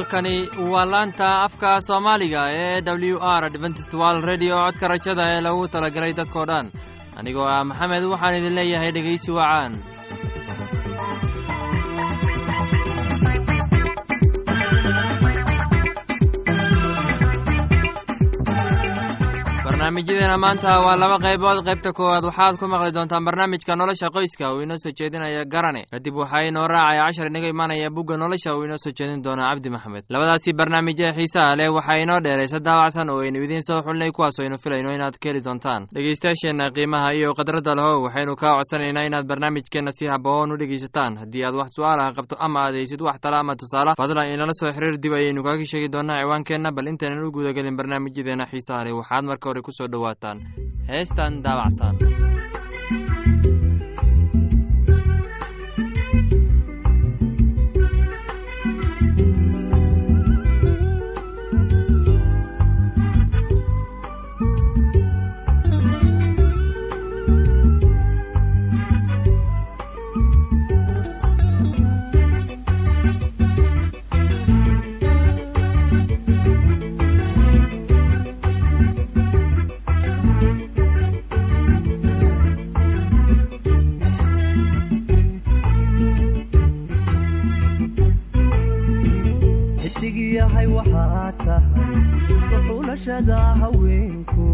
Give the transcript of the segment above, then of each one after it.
halkani waa laanta afka soomaaliga ee w r adventist wal redio codka rajada ee lagu talagalay dadkoo dhan. Anigoo ah maxamed waxaan idin leeyahay dhegaysi wacaan barnaamijyadeena maanta waa laba qaybood. Qaybta koowaad waxaad ku maqli doontaan barnaamijka nolosha qoyska. Uu inoo soo jeedinaya garane. Kadib waxaa inoo raacaya cashar inaga imaanaya bugga nolosha. Uu inoo soo jeedin doona cabdi maxamed. Labadaasi barnaamij ee xiisaha leh waxaa inoo dheeraysa daawacsan oo aynu idiin soo xulnay kuwaas aynu filayno inaad ka heli doontaan. Dhegeystayaasheenna qiimaha iyo khadradda lehow waxaynu kaa codsanaynaa inaad barnaamijkeenna si haboon u dhegeysataan. Haddii aad wax su'aalaha qabto ama aad haysid wax tala ama tusaale fadlan inala soo xiriir dib ayaynu kaaga sheegi doonaa ciwaankeenna bal intaynan u gudagelin barnaamijyadeena xiisaha leh. Waxaad marka hore ku soo dhawaataan heestan daabacsan tahay xuxulashada haweenku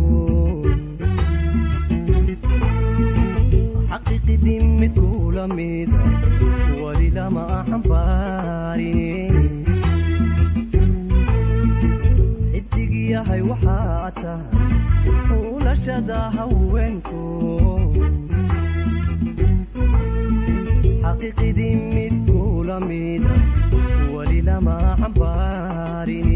xaqiiqidii mid kula mida weli lama xambaarin xidig yahay waxaa tahay xuxulashada haweenku xaqiiqidii mid kula mida weli lama xambaarin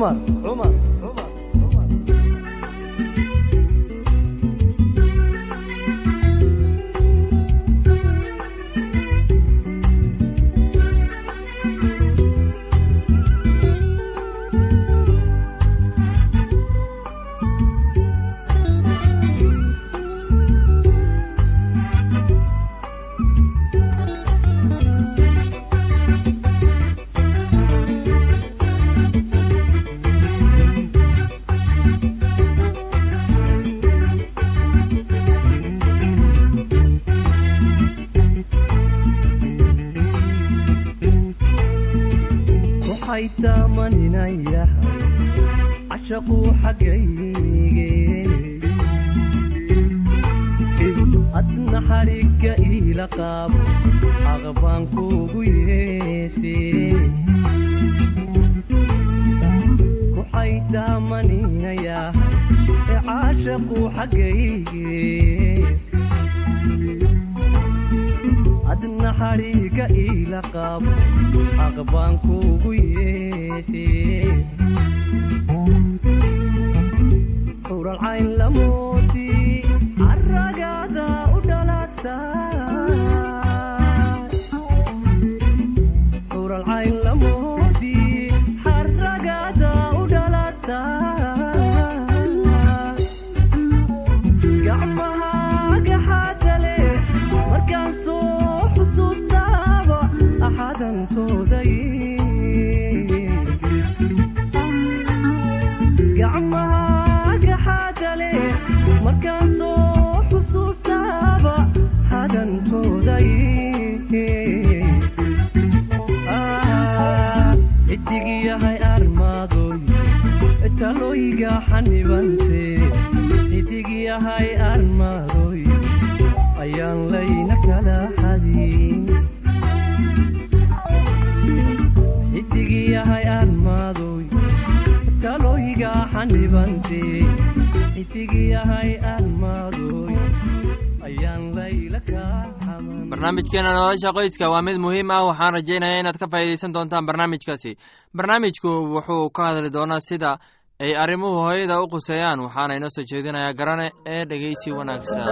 cumar waxay taamaninayahay cashaquu xaggayge. Adna xadhigga iila qaabo aqbaan kuugu yeeshe. Xuralcayn lamoodi caragada u dhalatay barnaamijkeena nolosha qoyska waa mid muhiim ah waxaan rajaynayaa inaad ka faa'iidaysan doontaan barnaamijkaasi. Barnaamijku wuxuu ka hadli doonaa sida ay arrimuhu hooyada u quseeyaan waxaana inoo soo jeedinayaa garane ee dhegeysi wanaagsan.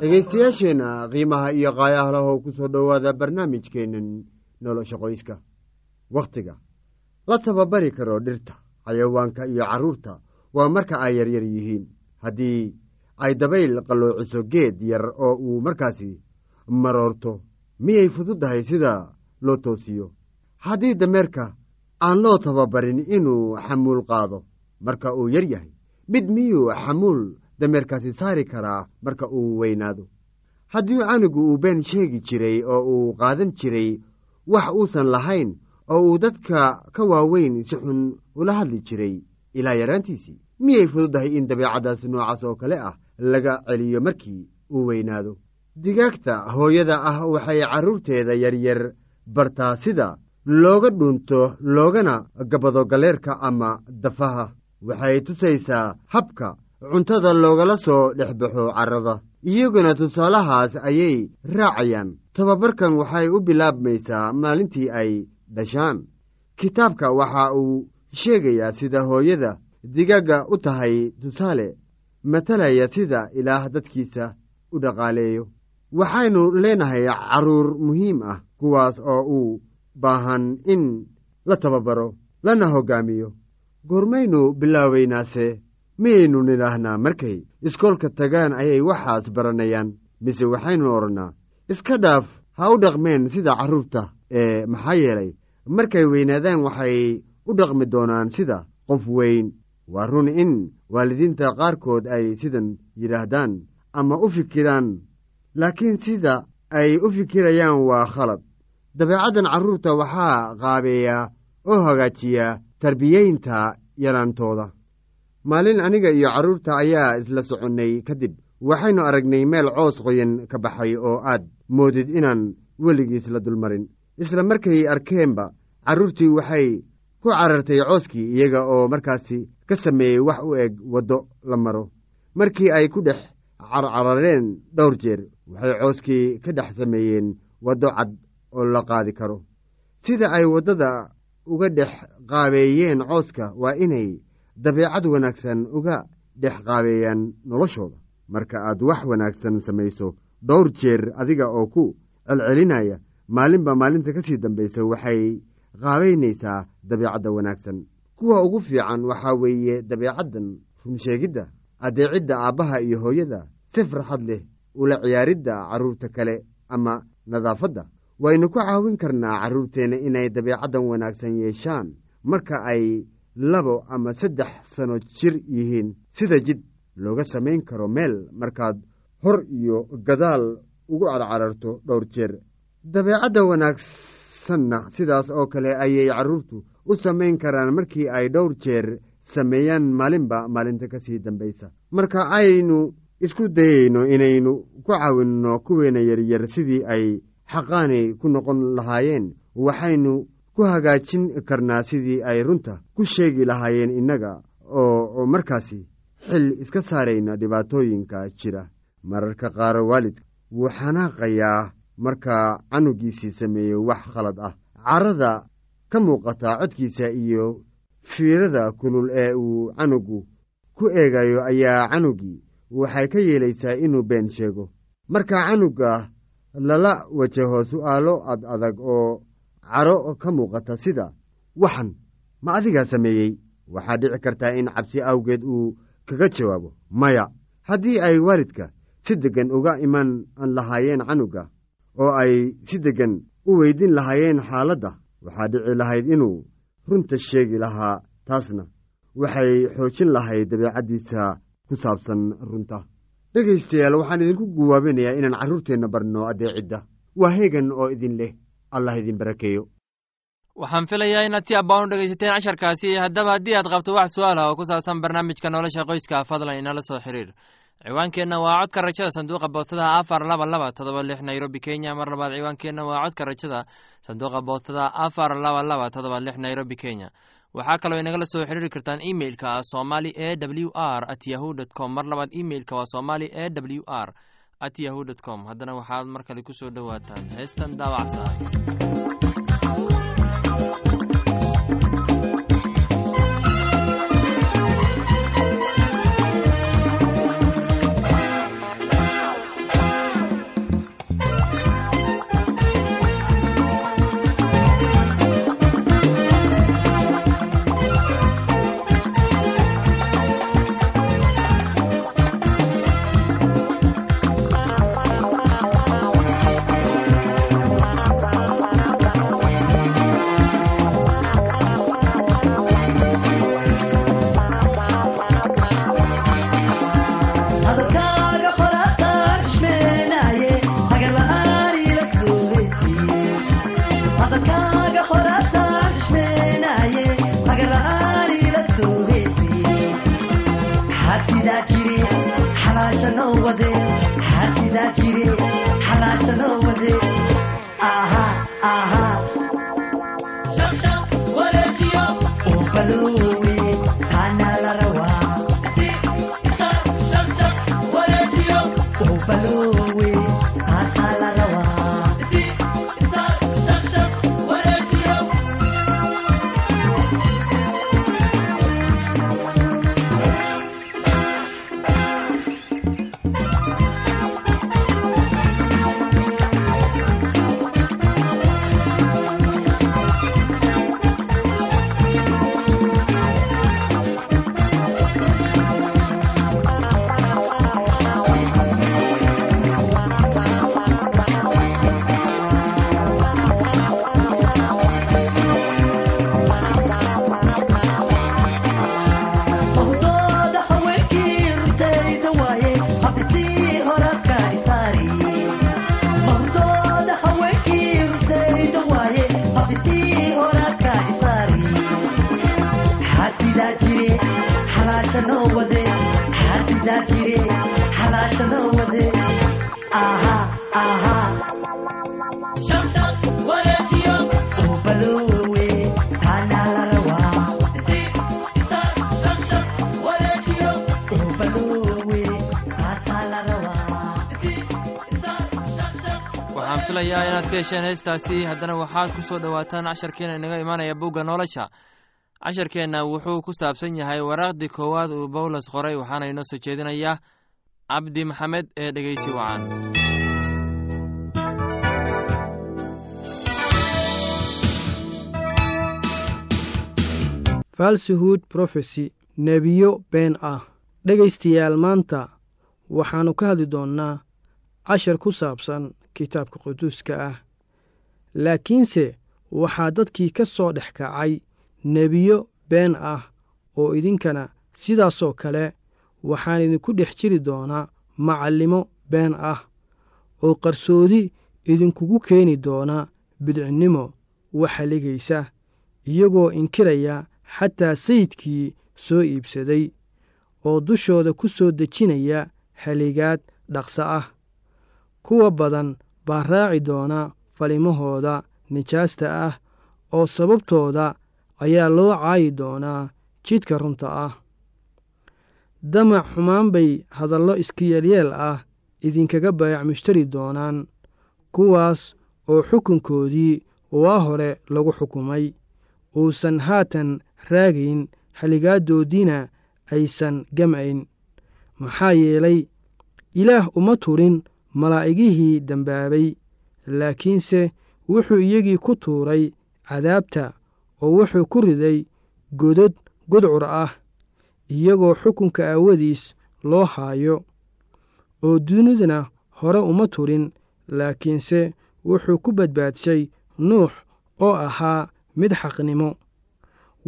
Dhegaystayaasheenna qiimaha iyo qaayaha lahow ku soo dhowaada barnaamijkeennan nolosha qoyska. Wakhtiga la tababari karo dhirta xayawaanka iyo carruurta. Waa marka ay yaryar yihiin. Haddii ay dabayl qalloociso geed yar oo uu markaasi maroorto. Miyay fududdahay sida loo toosiyo? Haddii dameerka aan loo tababarin inuu xamuul qaado marka uu yar yahay mid miyuu xamuul dameerkaasi saari karaa marka uu weynaado? Haddii canugu uu been sheegi jiray oo uu qaadan jiray wax uusan lahayn oo uu dadka ka waaweyn si xun ula hadli jiray ilaa yaraantiisii miyay fududdahay in dabeecaddaas noocaas oo kale ah laga celiyo markii uu weynaado. Digaagta hooyada ah waxay carruurteeda yaryar bartaa sida looga dhuunto loogana gabado galeerka ama dafaha. Waxay tusaysaa habka cuntada loogala soo dhex baxo carrada. Iyaguna tusaalahaas ayay raacayaan. Tababarkan waxay u bilaabmaysaa maalintii ay dhashaan. Kitaabka waxa uu sheegayaa sida hooyada digaagga u tahay tusaale matalaya sida ilaah dadkiisa u dhaqaaleeyo. Waxaynu leenahay carruur muhiim ah kuwaas oo u baahan in la tababaro lana hoggaamiyo goormaynu bilaabaynaase miyaynu nidhaahnaa markay iskoolka tagaan ayay waxaas baranayaan mise waxaynu odhannaa iska dhaaf ha u dhaqmeen sida carruurta ee maxaa yeelay markay weynaadaan waxay u dhaqmi doonaan sida qof weyn. Waa run in waalidiinta qaarkood ay sidan yidhaahdaan ama u fikiraan laakiin sida ay u fikirayaan waa khalad. Dabeecaddan carruurta waxaa qaabeeya oo hagaajiya tarbiyeynta yaraantooda. Maalin aniga iyo carruurta ayaa isla soconnay kadib waxaynu aragnay meel coos qoyan ka baxay oo aad moodid inaan weligiis la dulmarin. Isla markay arkeenba carruurtii waxay ku carartay cooskii iyaga oo markaasi ka sameeyey wax u eg waddo la maro. Markii ay ku dhex carcarareen dhowr jeer waxay cooskii ka dhex sameeyeen waddo cad oo la qaadi karo. Sida ay waddada uga dhex qaabeeyeen cooska waa inay dabeecad wanaagsan uga dhex qaabeeyaan noloshooda. Marka aad wax wanaagsan samayso dhowr jeer adiga oo ku celcelinaya maalinba maalinta ka sii dambaysa waxay qaabaynaysaa dabeecadda wanaagsan. Kuwa ugu fiican waxaa weeye dabeecaddan runsheegidda addeecidda aabbaha iyo hooyada si farxad leh ula ciyaaridda carruurta kale ama nadaafadda. Waynu ku caawin karnaa carruurteenna inay dabeecaddan wanaagsan yeeshaan marka ay labo ama saddex sano jir yihiin. Sida jid looga samayn karo meel markaad hor iyo gadaal ugu carcararto dhowr jeer. Dabeecadda wanaagsanna sidaas oo kale ayay carruurtu u samayn karaan markii ay dhowr jeer sameeyaan maalinba maalinta ka sii dambaysa. Marka aynu isku dayayno inaynu ku caawinno kuweena yaryar sidii ay xaqaanay ku noqon lahaayeen waxaynu ku hagaajin karnaa sidii ay runta ku sheegi lahaayeen innaga oo markaasi xil iska saarayna dhibaatooyinka jira. Mararka qaar waalidka wuu xanaaqayaa marka canugiisii sameeyo wax khalad ah. Carada ka muuqata codkiisa iyo fiirada kulul ee uu canugu ku eegayo ayaa canugii waxay ka yeelaysaa inuu been sheego. Marka canuga lala wajaho su'aalo ad adag oo caro ka muuqata sida waxan ma adigaa sameeyey? Waxaa dhici kartaa in cabsi awgeed uu kaga jawaabo maya haddii ay waalidka si deggan uga iman lahaayeen canuga oo ay si deggan u weydin lahaayeen xaaladda waxaa dhici lahayd inuu runta sheegi lahaa taasna waxay xoojin lahayd dabeecaddiisa ku saabsan runta. Dhegaystayaal waxaan idinku guwaabinayaa inaan carruurteenna barno addeecidda waa heegan oo idin leh. Allah idin barakeeyo. Waxaan filayaa inaad si abbaan u dhegaysateen casharkaasi. Haddaba haddii aad qabto wax su'aal ah oo ku saabsan barnaamijka nolosha qoyska fadlan inala soo xiriir ciwaankeenna waa codka rajada sanduuqa boostada afar laba laba todoba lix nairobi kenya. Mar labaad ciwaankeenna waa codka rajada sanduuqa boostada afar laba laba todoba lix nairobi kenya. Waxaa kaloo inagala soo xiriiri kartaan imeilka somali e w r at yahu dt com. Mar labaad imeilka waa somali e w r at yahu dt com. Haddana waxaad mar kale ku soo dhowaataan. Heestan daawacsa xalaasha noo wade waxaan filayaa inaad ka hesheen heestaasi. Haddana waxaad ku soo dhowaataan casharkeena inaga imaanaya bugga nolosha. Casharkeenna wuxuu ku saabsan yahay waraaqdii koowaad uu bawlos qoray waxaana inoo soo jeedinayaa cabdi maxamed ee dhegeysi wacan. Falsihood profesy nebiyo been ah dhegaystayaal maanta waxaannu ka hadli doonnaa cashar ku saabsan kitaabka quduuska ah. Laakiinse waxaa dadkii ka soo dhex kacay nebiyo been ah oo idinkana sidaasoo kale waxaan idinku dhex jiri doonaa macallimo been ah oo qarsoodi idinkugu keeni doona bidcinnimo waxaligaysa iyagoo inkiraya xataa sayidkii soo iibsaday oo dushooda ku soo dejinaya haligaad dhaqso ah. Kuwa badan baa raaci doona falimahooda nijaasta ah oo sababtooda ayaa loo caayi doonaa jidka runta ah. Damac xumaan bay hadallo iskiyelyeel ah idinkaga baayac mushtari doonaan kuwaas oo xukunkoodii waa hore lagu xukumay. Uusan haatan raagayn haligaaddoodiina aysan gam'ayn. Maxaa yeelay ilaah uma turin malaa'igihii dembaabay laakiinse wuxuu iyagii ku tuuray cadaabta oo wuxuu ku riday godod gudcur ah iyagoo xukunka aawadiis loo haayo oo dunidana hore uma turin laakiinse wuxuu ku badbaadshay nuux oo ahaa mid xaqnimo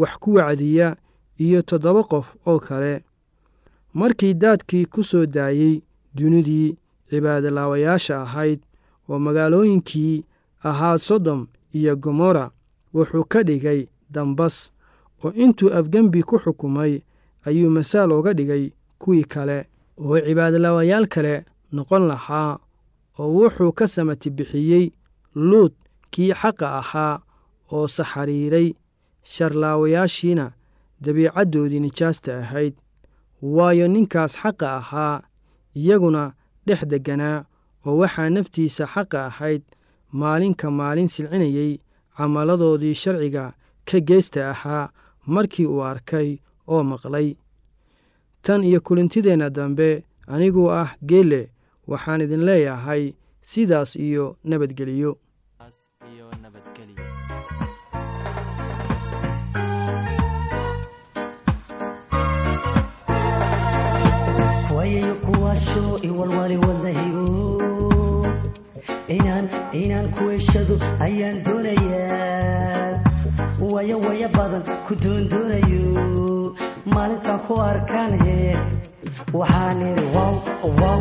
wax ku wacdiya iyo toddoba qof oo kale. Markii daadkii ku soo daayey dunidii cibaadolaawayaasha ahayd oo magaalooyinkii ahaa sodom iyo gomorra wuxuu ka dhigay dambas oo intuu afgembi ku xukumay ayuu masaal oga dhigay kuwii kale oo cibaadolaawayaal kale noqon lahaa oo wuxuu ka samati bixiyey luud kii xaqa ahaa oo saxariiray sharlaawayaashiina dabiicaddoodii nijaasta ahayd. Waayo ninkaas xaqa ahaa iyaguna dhex degganaa oo waxaa naftiisa xaqa ahayd maalinka maalin silcinayey camalladoodii sharciga ka geesta ahaa markii uu arkay oo maqlay. Tan iyo kulintideenna dambe aniguu ah geelle waxaan idin leeyahay sidaas iyo nabadgeliyo inaan inaan kuweshado ayaan doonayaa. Waya waya badan ku doondoonayo maalintaan ku arkaan waxaan idhi wow wow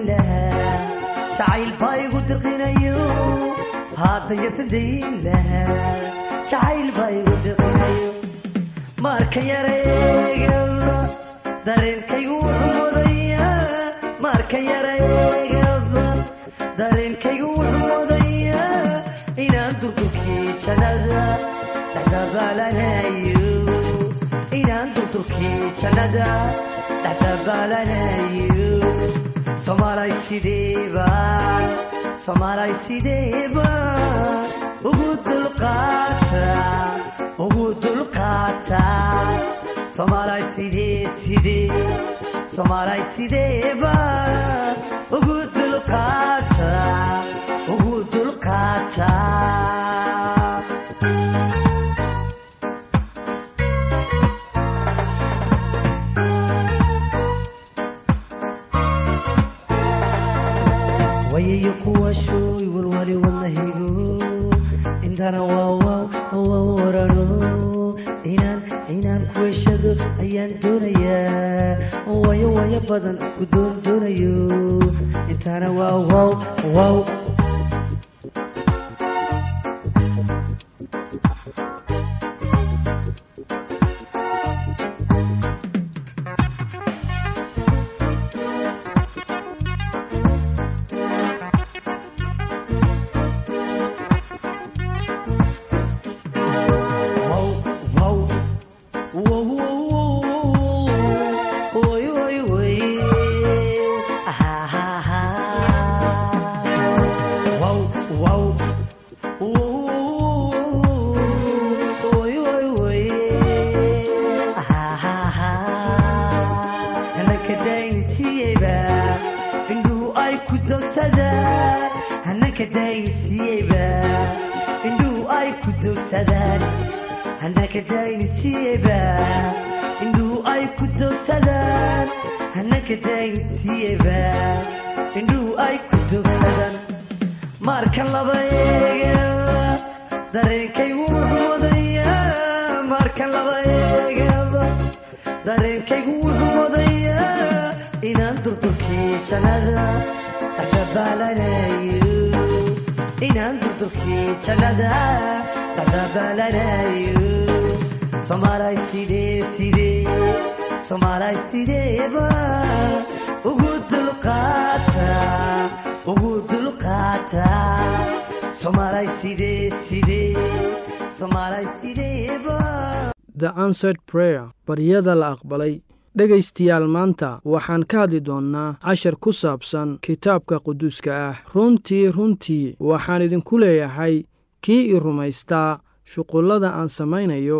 jacayl baa igu dirqinayo haddan yasan dayn lahaa jacayl baa igu dirqinayo marka yareegaba dareenkaygu wuxuu mudayaa marka yareegaba dareenkaygu wuxuu mudayaa inaan durdurkii jannada dhexdabaalanayo inaan durdurkii jannada dhexdabaalanayo soomaalay sideebaan soomaalay soomaalay sidee sidee soomaalay sideebaan ugu dulqaata wayayo kuwaashooy walwali wadnahigo intana waawaw waaw warano inaan inaan kuweshado ayaan doonayaa. Wayo wayo badan ku doon doonayo. Intana waawaw waaw dogsadaan hanaka daynsiiyeyba indhuhu ay ku dogsadaan marka laba eegaba dareenkaygu wuxuu wadayaa marka laba eegaba dareenkaygu wuxuu wadayaa inaan durdurkii jannada dhexdabaalanayo inaan durdurkii jannada dhexdabaalanayo soomaalay sidee sidee soomaalay sideeba answered prayer baryada la aqbalay. Dhegaystayaal maanta waxaan ka hadli doonnaa cashar ku saabsan kitaabka quduuska ah. Runtii runtii waxaan idinku leeyahay kii i rumaystaa shuqullada aan samaynayo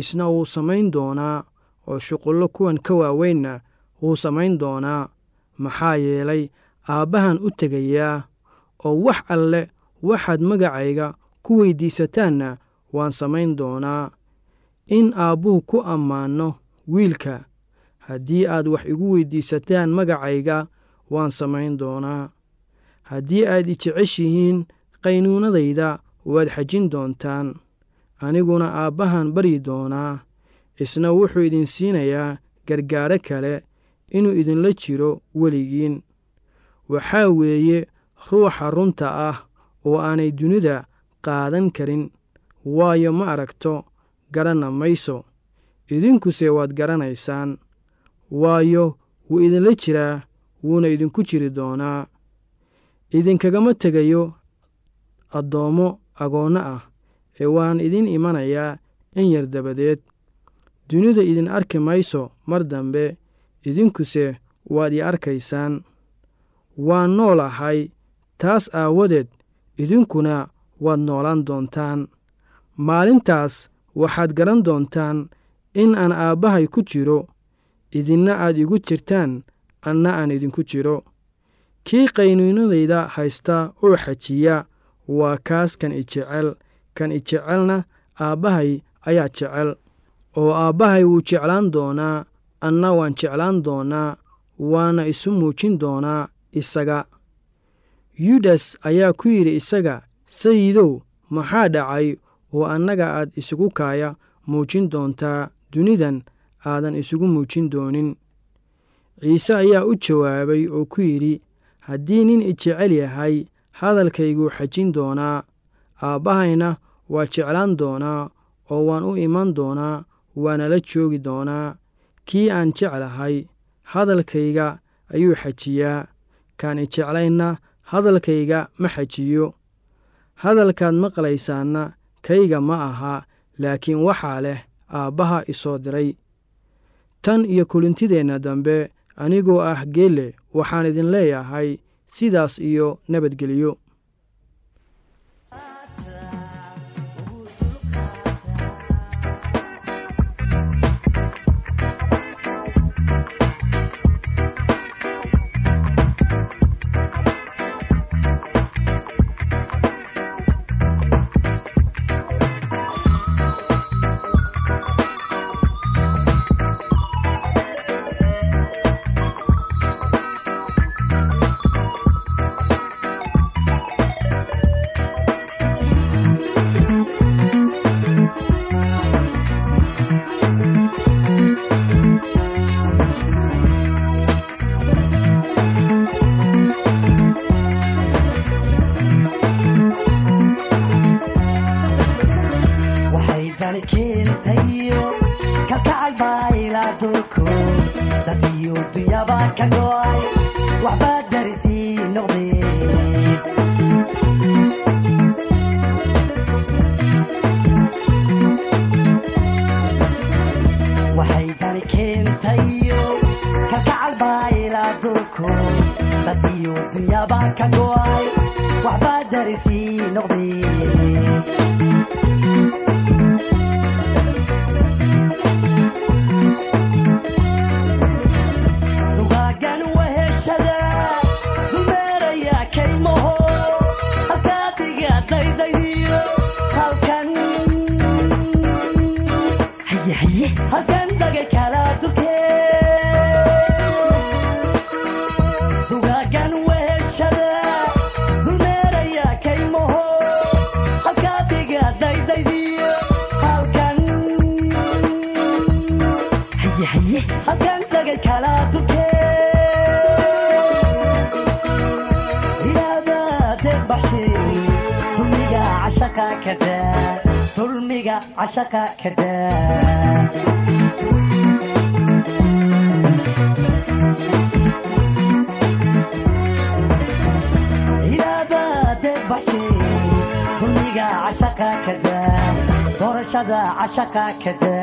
isna wuu samayn doonaa oo shuqullo kuwan ka waaweynna wuu samayn doonaa. Maxaa yeelay aabbahan u tegayaa oo wax alle waxaad magacayga ku weyddiisataanna waan samayn doonaa. In aabbuhu ku ammaanno wiilka haddii aad wax igu weyddiisataan magacayga waan samayn doonaa. Haddii aad i jeceshihiin qaynuunadayda waad xajin doontaan. Aniguna aabbahan baryi doonaa isna wuxuu idin siinayaa gargaaro kale inuu idinla jiro weligiin. Waxaa weeye ruuxa runta ah oo aanay dunida qaadan karin. Waayo ma aragto garanna mayso. Idinkuse waad garanaysaan. Waayo wuu idinla jiraa wuuna idinku jiri doonaa. Idinkagama tegayo addoommo agoonno ah ee waan idin imanayaa in yar dabadeed dunida idin arki mayso mar dambe idinkuse waad ii arkaysaan. Waan noolahay taas aawadeed idinkuna waad noolaan doontaan. Maalintaas waxaad garan doontaan in aan aabbahay ku jiro idinna aad igu jirtaan anna aan idinku jiro. Kii qaynuunadayda haysta oo xajiya waa kaas kan i jecel. Kan i jecelna aabbahay ayaa jecel oo aabbahay wuu jeclaan doonaa anna waan jeclaan doonaa waana isu muujin doonaa isaga. Yudas ayaa ku yidhi isaga sayidow maxaa dhacay oo annaga aad isugu kaaya muujin doontaa dunidan aadan isugu muujin doonin? Ciise ayaa u jawaabay oo ku yidhi haddii nin i jecel yahay hadalkayguu xajin doonaa aabbahayna waa jeclaan doonaa oo waan u iman doonaa waana la joogi doonaa. Kii aan jeclahay hadalkayga ayuu xajiyaa. Kaan i jeclaynna hadalkayga ma xajiyo. Hadalkaad maqlaysaanna kayga ma aha laakiin waxaa leh aabbaha isoo diray. Tan iyo kulintideenna dambe anigoo ah geelle waxaan idin leeyahay sidaas iyo nabadgelyo iyo dunyaba ka go'ay waxbaa darisii noqdeen dugaagan weheshada dumeeraya kaymaho dulmiga cashaqa kadaa dulmiga cashaqa kadaa ilaabade baxshe dulmiga cashaqa kadaa doorashada cashaqa kada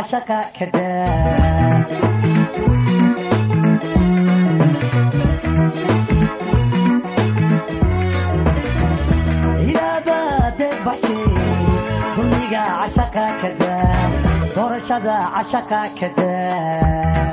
cashaqa kada doorashada cashaqa kada